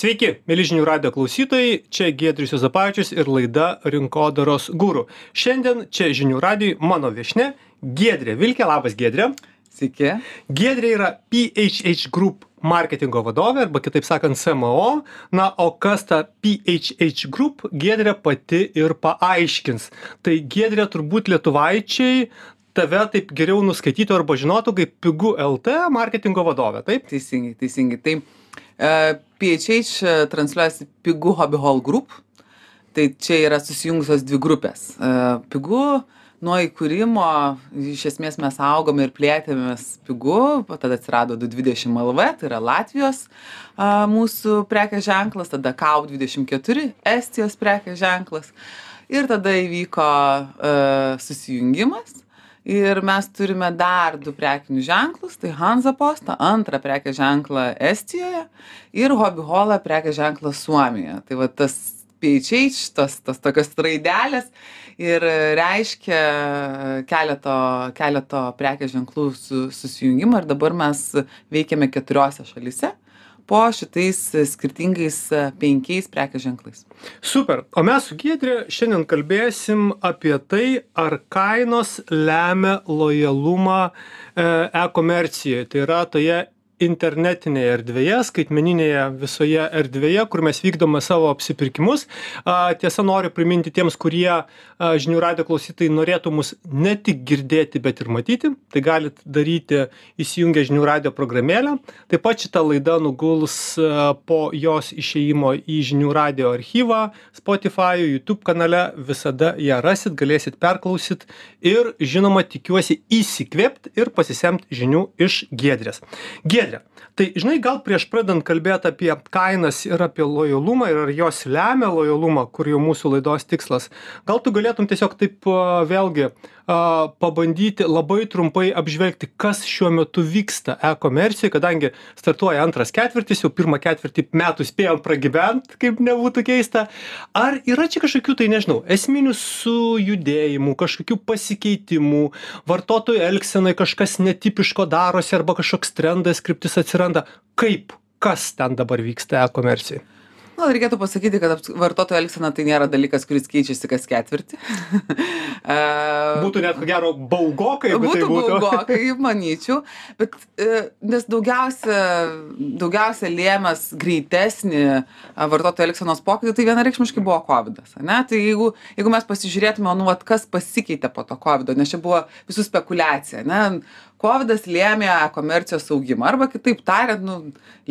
Sveiki, mėlyžinių radio klausytojai, čia Giedrius Jozapavičius ir laida Rinkodaros gūrų. Šiandien čia žinių radijui mano viešne Giedrė Vilkė, labas Giedrė. Sveiki. Giedrė yra PHH Group marketingo vadovė arba kitaip sakant CMO. Na, o kas ta PHH Group, Giedrė pati ir paaiškins. Tai Giedrė turbūt lietuvaičiai tave taip geriau nuskaitytų arba žinotų kaip Pigu LT marketingo vadovė, taip? Teisingai, teisingai. Tai uh, PHH uh, transliuojasi Pigu Hobby Hall Group. Tai čia yra susijungusios dvi grupės. Uh, Pigu nuo įkūrimo iš esmės mes augome ir plėtėmės pigu, tada atsirado 220 LV, tai yra Latvijos a, mūsų prekės ženklas, tada KAU24, Estijos prekės ženklas. Ir tada įvyko a, susijungimas ir mes turime dar du prekinius ženklus. Tai hanza postą antrą prekės ženklą estijoje ir hobby holą prekės ženklą suomijoje. Tai va tas PHH, tos, tos tokios raidelės ir reiškia keleto, keleto prekės ženklų su, susijungimą. Ir dabar mes veikiame keturiose šalise po šitais skirtingais penkiais prekės ženklais. Super. O mes su Giedrė šiandien kalbėsim apie tai, ar kainos lemia lojalumą e, e-komercijoje. Tai yra toje internetinėje erdvėje skaitmeninėje visoje erdvėje kur mes vykdome savo apsipirkimus. Tiesa noriu priminti tiems kurie žinių radijo klausytojai norėtų mus ne tik girdėti bet ir matyti. Tai galit daryti įsijungę žinių radijo programėlę. Taip pat šita laida nuguls po jos išėjimo į žinių radijo archyvą spotifajuj jutub kanale. Visada ją rasit galėsit perklausyt ir žinoma tikiuosi įsikvėpt ir pasisemt žinių iš giedrės. Giedre giedre tai žinai gal prieš pradedant kalbėt apie kainas ir apie lojalumą ir ar jos lemia lojalumą kur jau mūsų laidos tikslas gal tu galėtum tiesiog taip vėlgi a pabandyti labai trumpai apžvelgti kas šiuo metu vyksta e-komercijoj kadangi startuoja antras ketvirtis jau pirmą ketvirtį metų spėjom pragyvent kaip nebūtų keista. Ar yra čia kažkokių tai nežinau esminių sujudėjimų kažkokių pasikeitimų vartotojų elgsenoj kažkas netipiško darosi arba kažkoks trendas kryptis atsiranda kaip kas ten dabar vyksta e-komercijoj gal reikėtų pasakyti kad vartotojo elgsena tai nėra dalykas kuris keičiasi kas ketvirtį. Būtų net ko gero baugoka jeigu tai būtų baugokai manyčiau. Bet e, nes daugiausia daugiausia lėmęs greitesnį vartotojų elgsenos pokytį tai vienareikšmiškai buvo kovidas ane? Tai jeigu jeigu mes pasižiūrėtume nu vat kas pasikeitė po to kovido nes čia buvo visų spekuliacija ane kovidas lėmė komercijos augimą arba kitaip tariant nu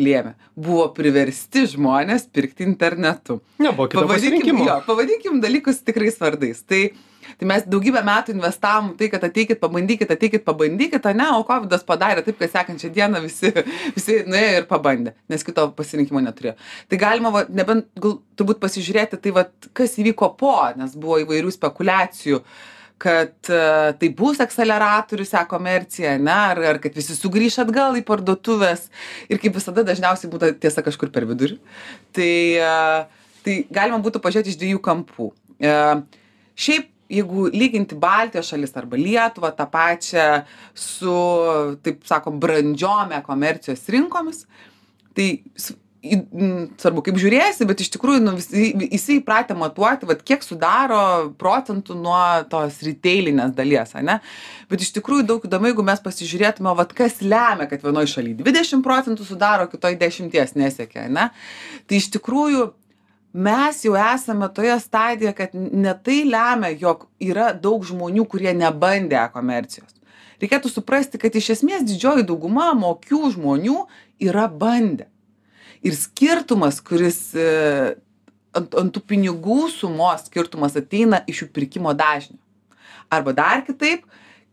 lėmė. Buvo priversti žmonės pirkti internetu. Nebuvo kito pasirinkimo. jo pavadinkim dalykus tikrais vardais. Tai tai mes daugybę metų investavom tai kad ateikit pabandykit ateikit pabandykit ane o kovidas padarė taip kad sekančią dieną visi visi nuėjo ir pabandė nes kito pasirinkimo neturėjo. Tai galima va nebent gal turbūt pasižiūrėti tai vat kas įvyko po nes buvo įvairių spekuliacijų kad e, tai bus akseleratorius e-komercijai ane ar ar kad visi sugrįš atgal į parduotuves ir kaip visada dažniausiai būna tiesa kažkur per vidurį. Tai e, tai galima būtų pažiūrėt iš dviejų kampų. E, šiaip jeigu lyginti baltijos šalis arba lietuvą tą pačią su taip sakom brandžiom e-komercijos rinkomis tai į svarbu kaip žiūrėsi bet iš tikrųjų nu visi visi įpratę matuoti vat kiek sudaro procentų nuo tos riteilinės dalies ane? Bet iš tikrųjų daug įdomiau jeigu mes pasižiūrėtume vat kas lemia kad vienoj šaly dvidešim procentų sudaro kitoj dešimties nesiekia ane? Tai iš tikrųjų mes jau esame toje stadijoje kad ne tai lemia jog yra daug žmonių kurie nebandė e-komercijos. Reikėtų suprasti kad iš esmės didžioji dauguma mokių žmonių yra bandę ir skirtumas kuris e, ant ant tų pinigų sumos skirtumas ateina iš jų pirkimo dažnio. Arba dar kitaip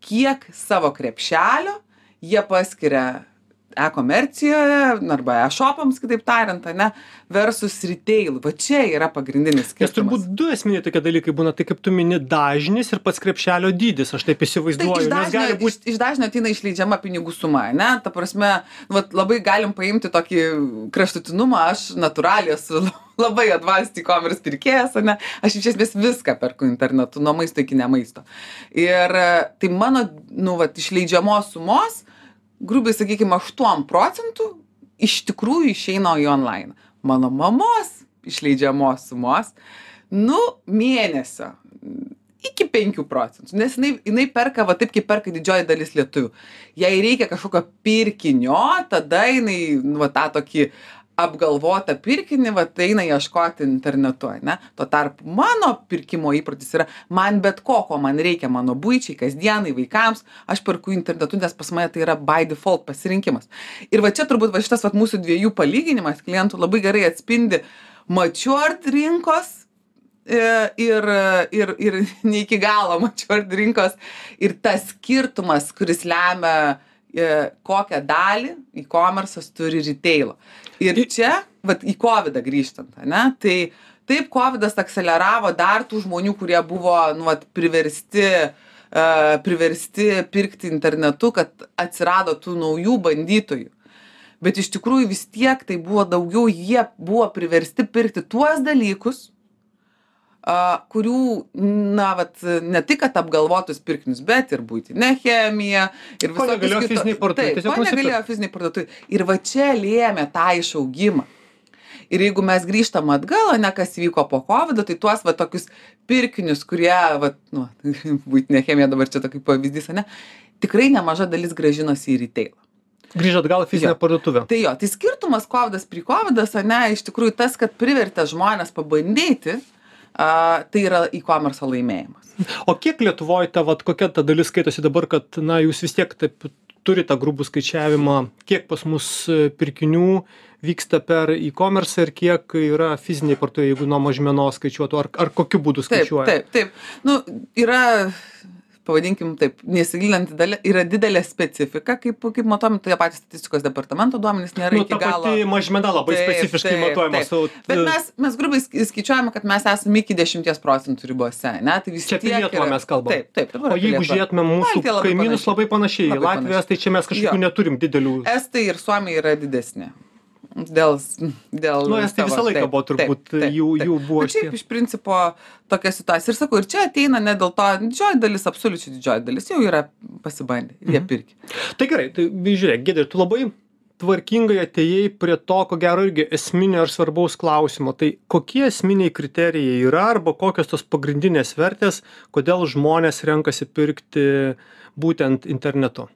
kiek savo krepšelio jie paskiria e-komercijoje arba e-šopams kitaip tariant ane versus riteil va čia yra pagrindinis nes skirtumas. turbūt du esminiai tokie dalykai būna tai kaip tu mini dažnis ir pats krepšelio dydis. Aš taip tai įsivaizduoju nes gali būt iš dažnio ateina išleidžiama pinigų suma ane. Ta prasme vat labai galim paimti tokį kraštutinumą. Aš natūraliai esu labai advanced e-commerce pirkėjas ane. Aš iš esmės viską perku internetu nuo maisto iki ne maisto. Ir tai mano nu vat išleidžiamos sumos grubiai sakykim aštuom procentų iš tikrųjų išeina į onlainą mano mamos išleidžiamos sumos, nu, mėnesio iki 5 procentų, nes jinai, jinai perka va taip, kaip perka didžioji dalis lietuvių. Jei reikia kažkokio pirkinio, tada jinai, nu, va, tą tokį apgalvotą pirkinį, va, tai eina ieškoti internetu, ne? Tuo tarpu mano pirkimo įprotis yra, man bet ko, ko man reikia, mano būčiai, kasdienai, vaikams, aš perku internetu, nes pas mane tai yra by default pasirinkimas. Ir va čia turbūt va šitas va mūsų dviejų palyginimas klientų labai gerai atspindi matured rinkos e, ir, ir, ir ne iki galo matured rinkos ir tas skirtumas, kuris lemia e, kokią dalį e-commerce'as turi retailo ir čia vat į kovidą grįžtant ane tai taip kovidas akseleravo dar tų žmonių kurie buvo nu vat priversti a, priversti pirkti internetu kad atsirado tų naujų bandytojų. Bet iš tikrųjų vis tiek tai buvo daugiau jie buvo priversti pirkti tuos dalykus kurių, na, vat, ne tik, apgalvotus pirkinius, bet ir buitinė chemija. Ir ko negalėjo kito... fiziniai parduotuvė. Taip, ko negalėjo fiziniai parduotuvė. Ir va čia lėmė tą išaugimą. Ir jeigu mes grįžtam atgal, ne kas vyko po COVID, tai tuos va tokius pirkinius, kurie, va, nu, būtinė chemija dabar čia tokia pavyzdys, ne, tikrai nemaža dalis gražinosi į retailą. Grįžot gal fizinę Jo. parduotuvę. Tai jo, tai skirtumas COVID prie COVID, ne, iš tikrųjų tas, kad privertė žmonės pabandyti, a, tai yra e-commerce laimėjimas. O kiek Lietuvoje ta, vat, kokia ta dalis skaitosi dabar, kad, na, jūs vis tiek taip turite grubų skaičiavimą, kiek pas mus e, pirkinių vyksta per e-commerce ir kiek yra fiziniai parduotuvė, jeigu nuo mažmenos skaičiuotų, ar, ar kokiu būdu Taip, skaičiuoja? taip, taip. Nu, yra, pavadinkim taip, nesigilinant, į dalį- yra didelė specifika, kaip, kaip matomi, tai patys statistikos departamento duomenys nėra Nu, iki galo. mažmena labai specifiškai matuojama. Su, Bet mes, mes grubiai sk- skaičiuojame, kad mes esame iki 10 procentų ribose, ne? Tai vis Čia apie tiek Lietuvą mes kalbam. Taip, taip. o jeigu žiūrėtume mūsų kaimynus panašiai. labai panašiai, Labai Latvijos, panašiai. tai čia mes kažkokių neturim didelių. Estai ir Suomija yra didesni. Dėl, dėl Nu, estai savo- visą laiką taip, buvo turbūt, taip, taip, jų- jų buvo Bet šiaip iš principo tokia situacija. Ir sakau, ir čia ateina ne dėl to, didžioji dalis, absoliučiai didžioji dalis jau yra pasibandę jie Mhm. pirki. Tai gerai, tai žiūrėk, Gedė, tu labai tvarkingai atėjai prie to, ko gero irgi esminio ir svarbaus klausimo. Tai kokie esminiai kriterijai yra arba kokios tos pagrindinės vertės, kodėl žmonės renkasi pirkti būtent internetu?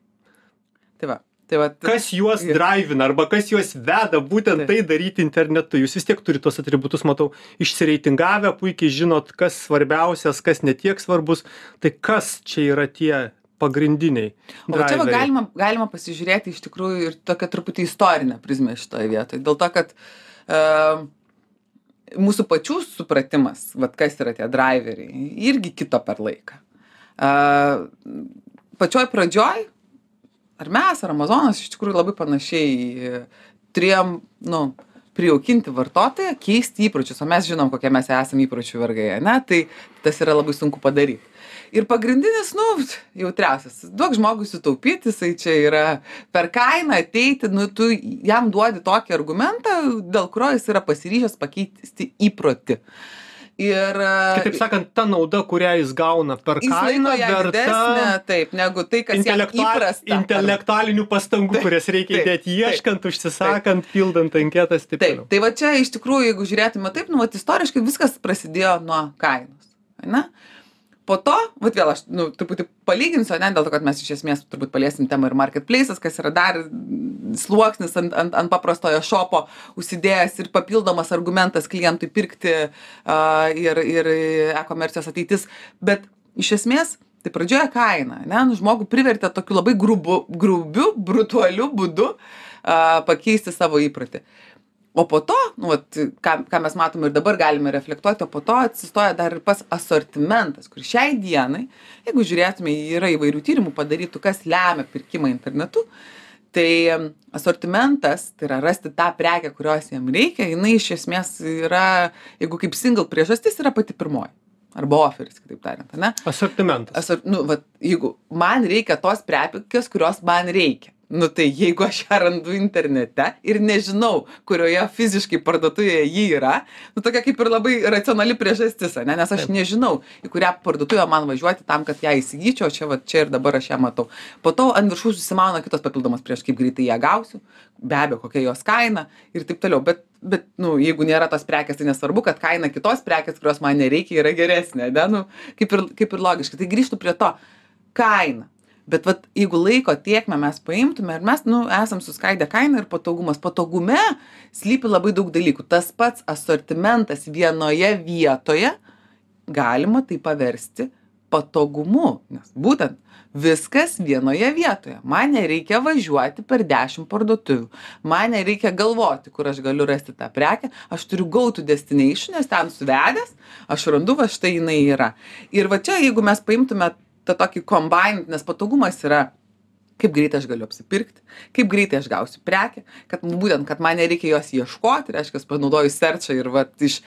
Tai va. Tai va Kas juos drivina arba kas juos veda būtent Taip. tai daryti internetu? Jūs vis tiek turite tos atributus, matau, išsireitingavę, puikiai žinot, kas svarbiausias, kas netiek svarbus. Tai kas čia yra tie pagrindiniai? O čia va driveriai? galima, galima pasižiūrėti iš tikrųjų ir tokią truputį istorinę prizmę šitoje vietoje. Dėl to, kad uh, mūsų pačių supratimas, vat kas yra tie driveriai, irgi kito per laiką. Uh, pačioj pradžioj, ar mes, ar Amazonas, iš tikrųjų labai panašiai e, turėjom, nu, prijaukinti vartotoją, keisti įpročius, o mes žinom, kokie mes esame įpročių vergai, ne? Tai tas yra labai sunku padaryti. Ir pagrindinis, nu, jautriausias, duok žmogui sutaupyti, jisai čia yra per kainą ateiti, nu, tu jam duodi tokį argumentą, dėl kurio jis yra pasiryžęs pakeisti įprotį. Ir Kitaip sakant, ta nauda, kurią jis gauna per jis kainą, ją didesnė, verta taip, negu tai, kas jam intelektual, įprasta. intelektualinių pastangų, Taip, kurias reikia taip, įdėti taip, ieškant, užsisakant, pildant anketas. Taip, Taip, tai va čia iš tikrųjų, jeigu žiūrėtume taip, nu, vat, istoriškai viskas prasidėjo nuo kainos. Ne? Po to, vat vėl aš, nu, truputį palyginsiu, ne, dėl to, kad mes iš esmės turbūt paliesim temą ir marketplaces, kas yra dar sluoksnis ant, ant, ant paprastojo šopo užsidėjęs ir papildomas argumentas klientui pirkti uh, ir, ir e-komercijos ateitis. Bet iš esmės, tai pradžioje kaina, ne, nu, žmogų privertė tokiu labai grubu, grubiu, brutaliu būdu uh, pakeisti savo įprotį. O po to, nu, vat, ką, ką mes matome ir dabar galime reflektuoti, o po to atsistoja dar ir pas asortimentas, kur šiai dienai, jeigu žiūrėtume, yra įvairių tyrimų padarytų, kas lemia pirkimą internetu, tai asortimentas, tai yra rasti tą prekę, kurios jam reikia, jinai iš esmės yra, jeigu kaip single priežastis, yra pati pirmoji. Arba oferis, kitaip tariant, ne? Asortimentas. Asor, nu, vat, jeigu man reikia tos prekės, kurios man reikia. Nu tai jeigu aš ją randu internete ir nežinau, kurioje fiziškai parduotuvėje ji yra, nu tokia kaip ir labai racionali priežastis, ne? nes aš nežinau, į kurią parduotuvę man važiuoti tam, kad ją įsigyčiau, o čia, va, čia ir dabar aš ją matau. Po to ant viršų susimauna kitos papildomas prieš kaip greitai ją gausiu, be abejo, kokia jos kaina ir taip toliau. Bet bet nu jeigu nėra tos prekės tai nesvarbu kad kaina kitos prekės kurios man nereikia yra geresnė ane nu kaip ir kaip ir logiška tai grįžtu prie to kaina bet vat jeigu laiko tėkmę mes paimtume ir mes nu esam suskaidę kainą ir patogumas patogume slypi labai daug dalykų. Tas pats asortimentas vienoje vietoje galima tai paversti patogumu nes būtent viskas vienoje vietoje. Man nereikia važiuoti per dešim parduotuvių. Man nereikia galvoti kur aš galiu rasti tą prekę. Aš turiu to destination nes ten suvedęs aš randu va štai jinai yra. Ir va čia jeigu mes paimtume tą tokį combined nes patogumas yra kaip greitai aš galiu apsipirkti kaip greitai aš gausiu prekę kad būtent kad man nereikia jos ieškoti reiškias panaudoju serčą ir vat iš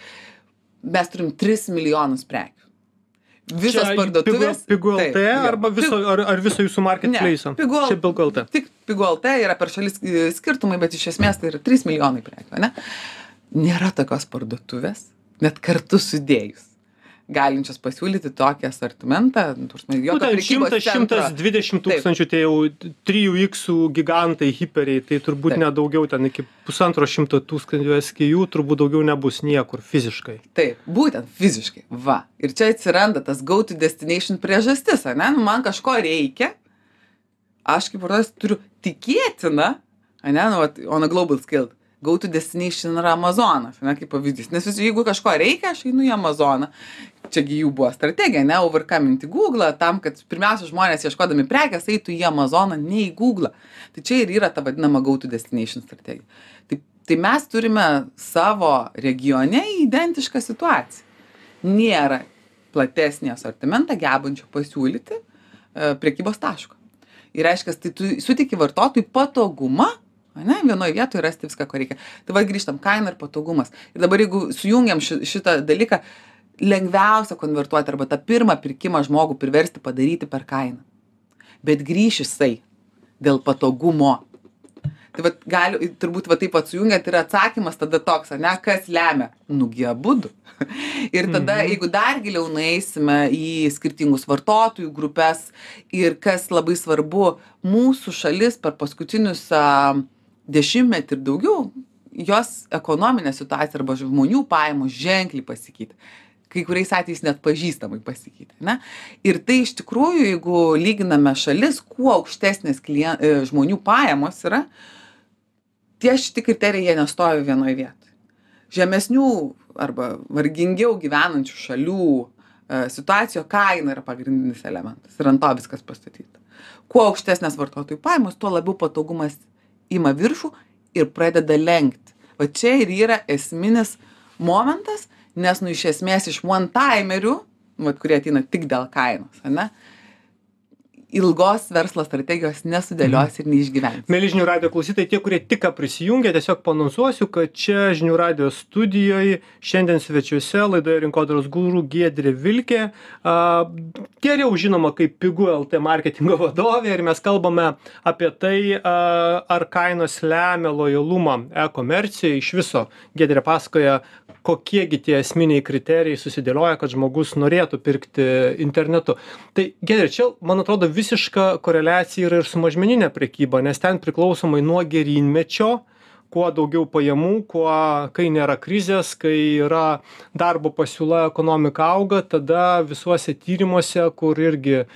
mes turim tris milijonus prekių visos Čia parduotuvės Pigu LT arba viso, ar, ar viso jūsų marketplace? Ne, Pigu- LT. tik pigu lt yra per šalis e, skirtumai bet iš esmės tai yra trys milijonai prekių ane nėra tokios parduotuvės net kartu sudėjus galinčios pasiūlyti tokį asortimentą nu, ten prekybos 100, centro. 120 tūkstančių, tai jau 3x gigantai, hiperiai, tai turbūt Taip. nedaugiau, ten iki pusantro šimto tūkstančių SKU turbūt daugiau nebus niekur fiziškai. Taip, būtent fiziškai. Va. Ir čia atsiranda tas go to destination priežastis, ane? Nu, man kažko reikia. Aš kaip vartotojas turiu tikėtina, ane, nu, vat, on a global scale. Go to destination yra Amazonas, ne, kaip pavyzdys. Nes vis, jeigu kažko reikia, aš einu į Amazoną. Čiagi jų buvo strategija, ne, overcoming į Google, tam, kad pirmiausia žmonės ieškodami prekės eitų į Amazoną, ne į Google. Tai čia ir yra ta vadinama go to destination strategija. Tai, tai mes turime savo regione identišką situaciją. Nėra platesnį asortimentą gebančio pasiūlyti e, prekybos taško. Ir reiškia, tai tu sutiki vartotojui patogumą, ne, vienoje vietoje rasti viską, ko reikia. Tai va grįžtam, kaina ir patogumas. Ir dabar jeigu sujungiam ši, šitą dalyką, lengviausia konvertuoti arba tą pirmą pirkimą žmogų priversti padaryti per kainą. Bet grįš jisai dėl patogumo. Tai vat gali, turbūt va taip pat sujungiant ir atsakymas tada toks, ar ne, kas lemia? Nugi abudu. ir tada, Mhm. jeigu dar giliau nueisime į skirtingus vartotojų grupės ir kas labai svarbu, mūsų šalis per paskutinius a, dešimtmetį ir daugiau, jos ekonominė situacija arba žmonių pajamos ženkliai pasikeitė kai kuriais atvejais net pažįstamai pasikeitė. Ne? Ir tai iš tikrųjų, jeigu lyginame šalis, kuo aukštesnės klien, e, žmonių pajamos yra, tie šiti kriterijai jie nestovi vienoje vietoje. Žemesnių arba vargingiau gyvenančių šalių e, situacijo kaina yra pagrindinis elementas ir ant to viskas pastatyta. Kuo aukštesnės vartotojų pajamos, tuo labiau patogumas ima viršų ir pradeda lenkti. Va čia ir yra esminis momentas, nes nu iš esmės iš one timerių, vat, kurie ateina tik dėl kainos, ane, ilgos verslo strategijos nesudėlios ir neišgyvens. Mėly žinių radio klausytojai, tie, kurie tik prisijungė, tiesiog panonsuosiu, kad čia žinių radio studijoje šiandien svečiuose laidoje rinkodaros gūrų Giedrė Vilkė, a, geriau žinoma kaip pigų LT marketingo vadovė ir mes kalbame apie tai, a, ar kainos lemia lojalumą e-komercijai. Iš viso Giedrė pasakoja, kokiegi tie esminiai kriterijai susidėlioja, kad žmogus norėtų pirkti internetu. Tai Giedrė, čia, man atrodo, visiška koreliacija yra ir su mažmeninė prekyba, nes ten priklausomai nuo gerinmečio, kuo daugiau pajamų, kuo, kai nėra krizės, kai yra darbo pasiūla, ekonomika auga, tada visuose tyrimuose, kur irgi e,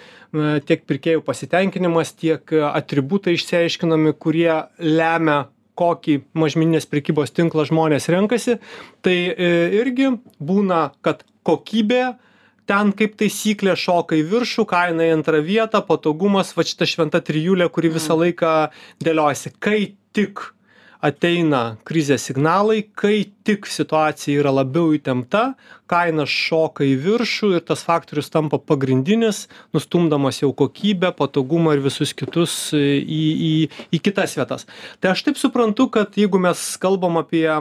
tiek pirkėjų pasitenkinimas, tiek atributai išsiaiškinami, kurie lemia kokį mažmeninės prekybos tinklą žmonės renkasi, tai e, irgi būna, kad kokybė ten kaip taisyklė šoka į viršų, kaina į antrą vietą, patogumas, va šita šventa trijulė, kuri visą laiką dėliojasi. Kai tik ateina krizės signalai, kai tik situacija yra labiau įtempta, kaina šoka į viršų ir tas faktorius tampa pagrindinis, nustumdamas jau kokybę, patogumą ir visus kitus į, į, į kitas vietas. Tai aš taip suprantu, kad jeigu mes kalbam apie e,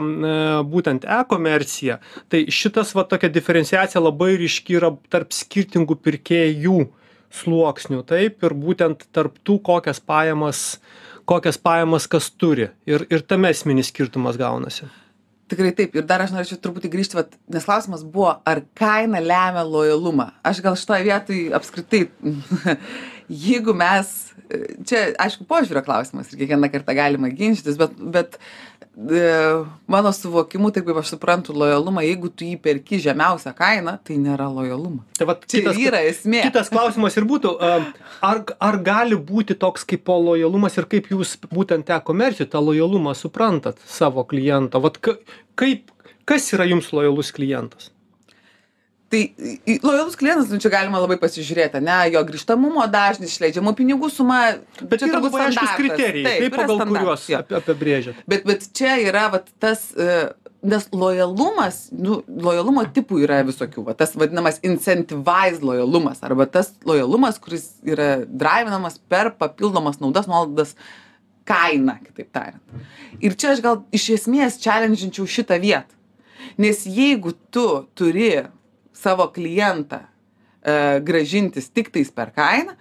būtent e-komerciją, tai šitas va tokia diferenciacija labai ryški yra tarp skirtingų pirkėjų sluoksnių, taip, ir būtent tarp tų, kokias pajamas kokias pajamas kas turi ir, ir tame esminis skirtumas gaunasi. Tikrai taip. Ir dar aš norėčiau truputį grįžti, vat, nes klausimas buvo, ar kaina lemia lojalumą. Aš gal šitoje vietoje apskritai, jeigu mes čia aišku požiūrio klausimas ir kiekvieną kartą galima ginčytis bet bet mano suvokimu taip kaip aš suprantu lojalumą jeigu tu jį perki žemiausia kaina tai nėra lojalumas tai vat čia kitas, ir yra esmė kitas klausimas ir būtų, a, ar, ar gali būti toks kaip lojalumas ir kaip jūs būtent te komercijų tą lojalumą suprantat savo klientą? Vat ka- kaip, kas yra jums lojalus klientas? Tai lojalus klientas nu čia galima labai pasižiūrėti ane jo grįžtamumo dažnis išleidžiamų pinigų suma Bet čia turbūt aiškus kriterijai, Taip, taip, pagal kuriuos apibrėžiat. bet bet čia yra vat tas e, nes lojalumas nu lojalumo tipų yra visokių va tas vadinamas incentivaiz lojalumas arba tas lojalumas kuris yra draivinamas per papildomas naudas nuolaidas kainą kitaip tariant. Ir čia aš gal iš esmės čelendžinčiau šitą vietą. Nes jeigu tu turi savo klientą e, gražintis tiktais per kainą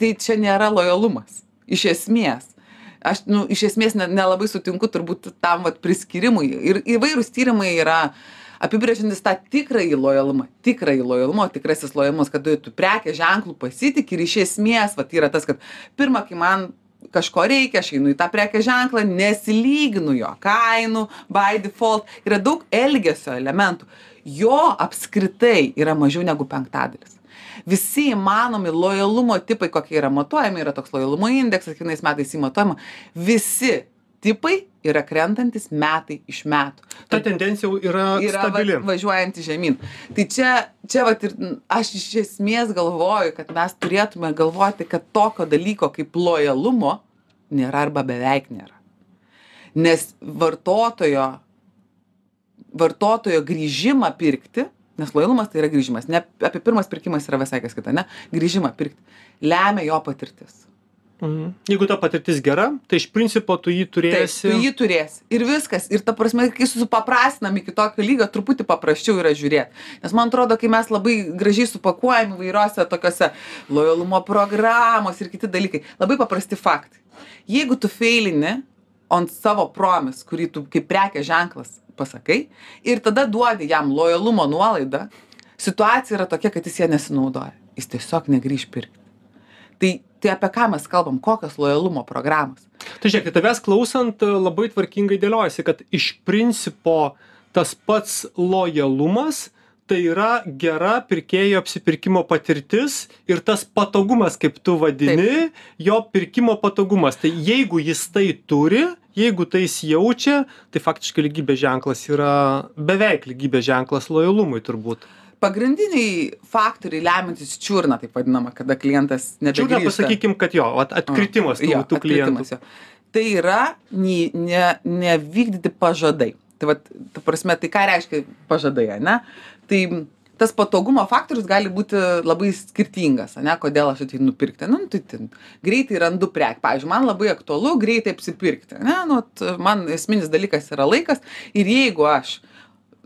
tai čia nėra lojalumas iš esmės. Aš nu iš esmės ne nelabai sutinku turbūt tam vat priskyrimui ir įvairūs tyrimai yra apibrėžiantys tą tikrąjį lojalumą tikrąjį lojalumą tikrasis lojalumas kada tu prekės ženklu pasitiki ir iš esmės vat yra tas kad pirma kai man kažko reikia aš einu į tą prekės ženklą nesilyginu jo kainų by default. Yra daug elgesio elementų jo apskritai yra mažiau negu penktadalis visi įmanomi lojalumo tipai kokie yra matuojami yra toks lojalumo indeksas kiekvienais metais jį matuojama visi tipai yra krentantys metai iš metų Ta tendencija jau yra, yra va, stabili. važiuojanti žemyn. Tai čia, čia vat ir aš iš esmės galvoju, kad mes turėtume galvoti, kad tokio dalyko kaip lojalumo nėra arba beveik nėra. Nes vartotojo, vartotojo grįžimą pirkti, nes lojalumas tai yra grįžimas, ne apie pirmas pirkimas yra visai kas kita, ne, grįžimą pirkti, lemia jo patirtis. Mhm. Jeigu ta patirtis gera, tai iš principo tu jį Taip, turėsi. tu jį turėsi. Ir viskas. Ir ta prasme, kai supaprastinam iki tokio lygio, truputį paprasčiau yra žiūrėti. Nes man atrodo, kai mes labai gražiai supakuojam įvairiose tokiose lojalumo programos ir kiti dalykai, labai paprasti faktai. Jeigu tu feilini ant savo promis, kurį tu kaip prekės ženklas pasakai, ir tada duodi jam lojalumo nuolaidą, situacija yra tokia, kad jis ją nesinaudoja. Jis tiesiog negrįž pirkti. Tai, tai apie ką mes kalbam, kokios lojalumo programos. Tai žiūrėk, tai tavęs klausant labai tvarkingai dėliojasi, kad iš principo tas pats lojalumas tai yra gera pirkėjo apsipirkimo patirtis ir tas patogumas, kaip tu vadini, jo pirkimo patogumas. Tai jeigu jis tai turi, jeigu tai jis jaučia, tai faktiškai lygybės ženklas yra beveik lygybės ženklas lojalumui turbūt. pagrindiniai faktoriai lemiantys čiurną taip vadinama kada klientas nebegrįžta pasakykim, kad jo, at, atkritimas tų, Jo, tų klientų. jo. tai yra ne, ne, nevykdyti pažadai tai vat ta prasme tai ką reiškia pažadai ane tai tas patogumo faktorius gali būti labai skirtingas ane kodėl aš ateinu pirkti nu tai ten greitai randu prekę. Pavyzdžiui man labai aktualu greitai apsipirkti ane nu vat man esminis dalykas yra laikas ir jeigu aš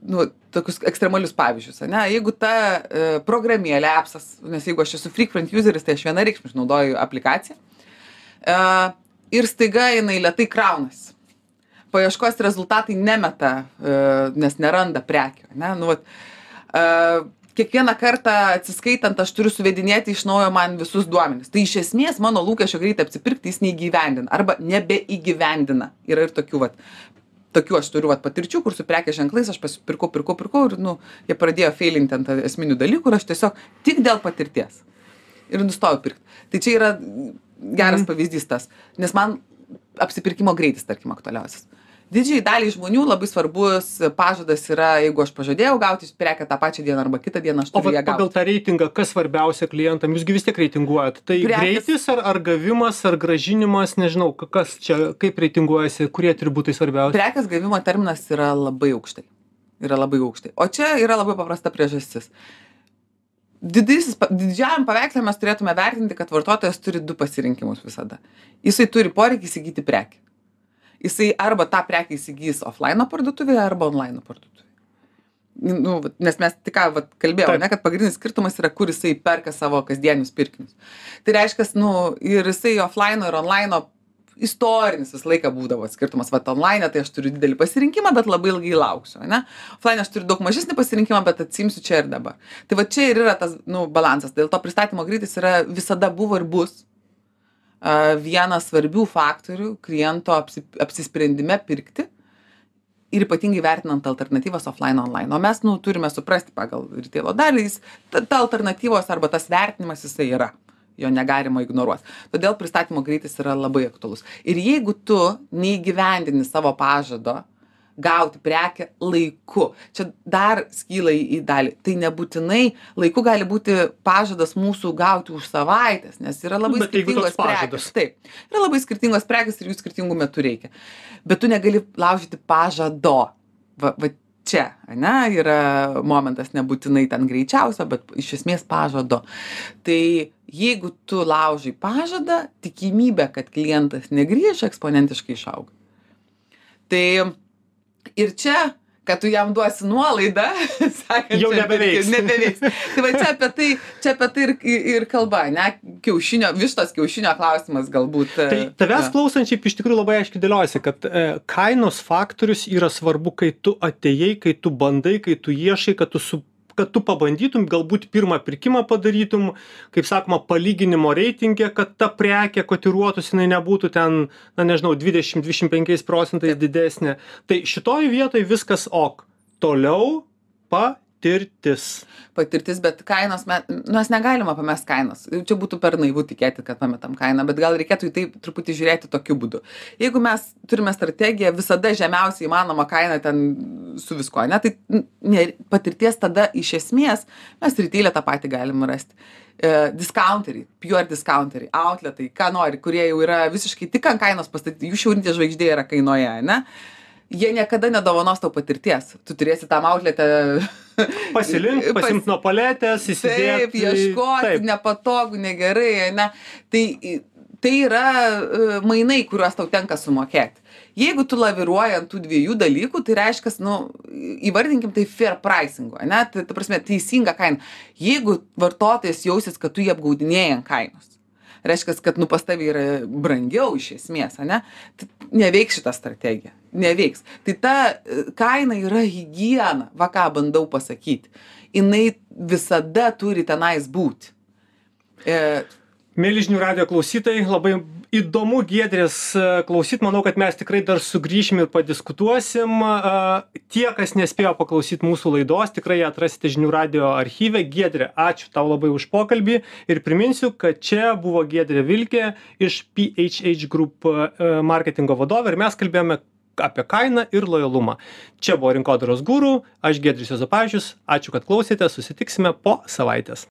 nu tokius ekstremalius pavyzdžius ane jeigu ta e, programėlė apsas nes jeigu aš esu frequent useris tai aš vienareikšmiškai naudoju aplikaciją e, ir staiga jinai lėtai kraunasi. Paieškos rezultatai nemeta e, nes neranda prekių ane nu vat kiekvieną kartą atsiskaitant aš turiu suvedinėti iš naujo man visus duomenis. Tai iš esmės mano lūkesčio greitai apsipirkti jis neįgyvendina arba nebeįgyvendina. Yra ir tokių vat tokių aš turiu vat patirčių kur su prekės ženklais aš pasipirkau pirkau pirkau ir nu jie pradėjo feilinti ant esminių dalykų ir aš tiesiog tik dėl patirties ir nustojau pirkt. Tai čia yra geras pavyzdys tas nes man apsipirkimo greitis tarkim aktualiausias didžiajai daliai žmonių labai svarbus pažadas yra jeigu aš pažadėjau gauti prekę tą pačią dieną arba kitą dieną aš O turiu ją vat pagal gauti. tą reitingą, kas svarbiausia klientam, jūsgi vis tiek reitinguojat. Tai Prekės- greitis ar, ar gavimas, ar gražinimas, nežinau, ka- kas čia, kaip reitinguojasi, kurie atributai svarbiausia. prekės gavimo terminas yra labai aukštai. Yra labai aukštai. O čia yra labai paprasta priežastis. Didysis didžiajam paveiksle mes turėtume vertinti kad vartotojas turi du pasirinkimus visada. Jisai turi poreikį įsigyti prekę jisai arba tą prekę įsigys oflaino parduotuvėje arba onlaino parduotuvėje. Nu nes mes tik ką vat kalbėjom Taip. ane kad pagrindinis skirtumas yra kur jisai perka savo kasdienius pirkinius. Tai reiškias nu ir jisai oflaino ir onlaino istorinis visą laiką būdavo skirtumas. Vat onlaine tai aš turiu didelį pasirinkimą bet labai ilgai lauksiu ane? Oflaine aš turiu daug mažesnį pasirinkimą bet atsiimsiu čia ir dabar. Tai va čia ir yra tas nu balansas. Dėl to pristatymo greitis yra visada buvo ir bus vienas svarbių faktorių kliento apsi, apsisprendime pirkti ir ypatingai vertinant alternatyvas offline online. O mes nu, turime suprasti pagal retailo dalį, ta, ta alternatyvos arba tas vertinimas jisai yra. Jo negalima ignoruot. Todėl pristatymo greitis yra labai aktualus. Ir jeigu tu neįgyvendini savo pažado gauti prekę laiku. Čia dar skyla į dalį. Tai nebūtinai laiku gali būti pažadas mūsų gauti už savaitės nes yra labai Bet skirtingos prekės. taip yra labai skirtingos prekės ir jų skirtingų metų reikia. Bet tu negali laužyti pažado. Va va čia ane yra momentas nebūtinai ten greičiausio bet iš esmės pažado. Tai jeigu tu laužai pažadą tikimybė kad klientas negrįš eksponentiškai išauga. Tai ir čia kad tu jam duosi nuolaidą sekančiam Jau nebeveiks. nebeveiks. Tai va čia apie tai, čia apie tai ir, ir kalba, ne? Kiaušinio, vištos kiaušinio klausimas galbūt. Tai tavęs klausančiai iš tikrųjų labai aiškiai dėliojasi, kad e, kainos faktorius yra svarbu, kai tu atėjai, kai tu bandai, kai tu iešai, kad tu su kad tu pabandytum galbūt pirmą pirkimą padarytum kaip sakoma palyginimo reitinge kad ta prekė kotiruotųsi jinai nebūtų ten na nežinau dvidešim dvidešim penkiais procentais didesnė. Tai šitoj vietoj viskas ok. Toliau patirtis patirtis, bet kainos, me, nu, mes negalime pamest kainos. Čia būtų per naivu tikėti, kad pametam kainą, bet gal reikėtų į tai truputį žiūrėti tokiu būdu. Jeigu mes turime strategiją visada žemiausiai įmanoma kaina ten su visko, ne, tai ne, patirties tada iš esmės mes rytylę tą patį galime rasti. E, discounteriai, pure discounteriai, outletai, ką nori, kurie jau yra visiškai tik ant kainos pastatyti, jų šiaurinė žvaigždė yra kainoje, ne? jie niekada nedovanos tau patirties. Tu turėsi tam autlete. Pasilink, pasimt nuo paletės, įsidėti. Taip, ieškoti, taip. nepatogu, negerai, ne. Tai, tai yra e, mainai, kuriuos tau tenka sumokėti. Jeigu tu laviruoji ant tų dviejų dalykų, tai reiškia, nu, įvardinkim tai fair pricingo, ne, tai, ta prasme, teisinga kaina. Jeigu vartotojas jausis, kad tu jį apgaudinėjai ant kainos, reiškia, kad nu pas tavį yra brangiau iš esmės, ne, tai neveiks šita strategija, neveiks. Tai ta e, kaina yra hygiena, va ką bandau pasakyti. Jis visada turi tenais būti. E, Mėly žinių radio klausytojai, labai įdomu Giedrės e, klausyt, manau, kad mes tikrai dar sugrįšim ir padiskutuosim. E, tie, kas nespėjo paklausyti mūsų laidos, tikrai ją atrasite žinių radio archyve. Giedrė, ačiū tau labai už pokalbį ir priminsiu, kad čia buvo Giedrė Vilkė iš PHH Group marketingo vadovė ir mes kalbėjome apie kainą ir lojalumą. Čia buvo rinkodaros gūrų, aš Gedris Jozapavičius, ačiū, kad klausėte, susitiksime po savaitės.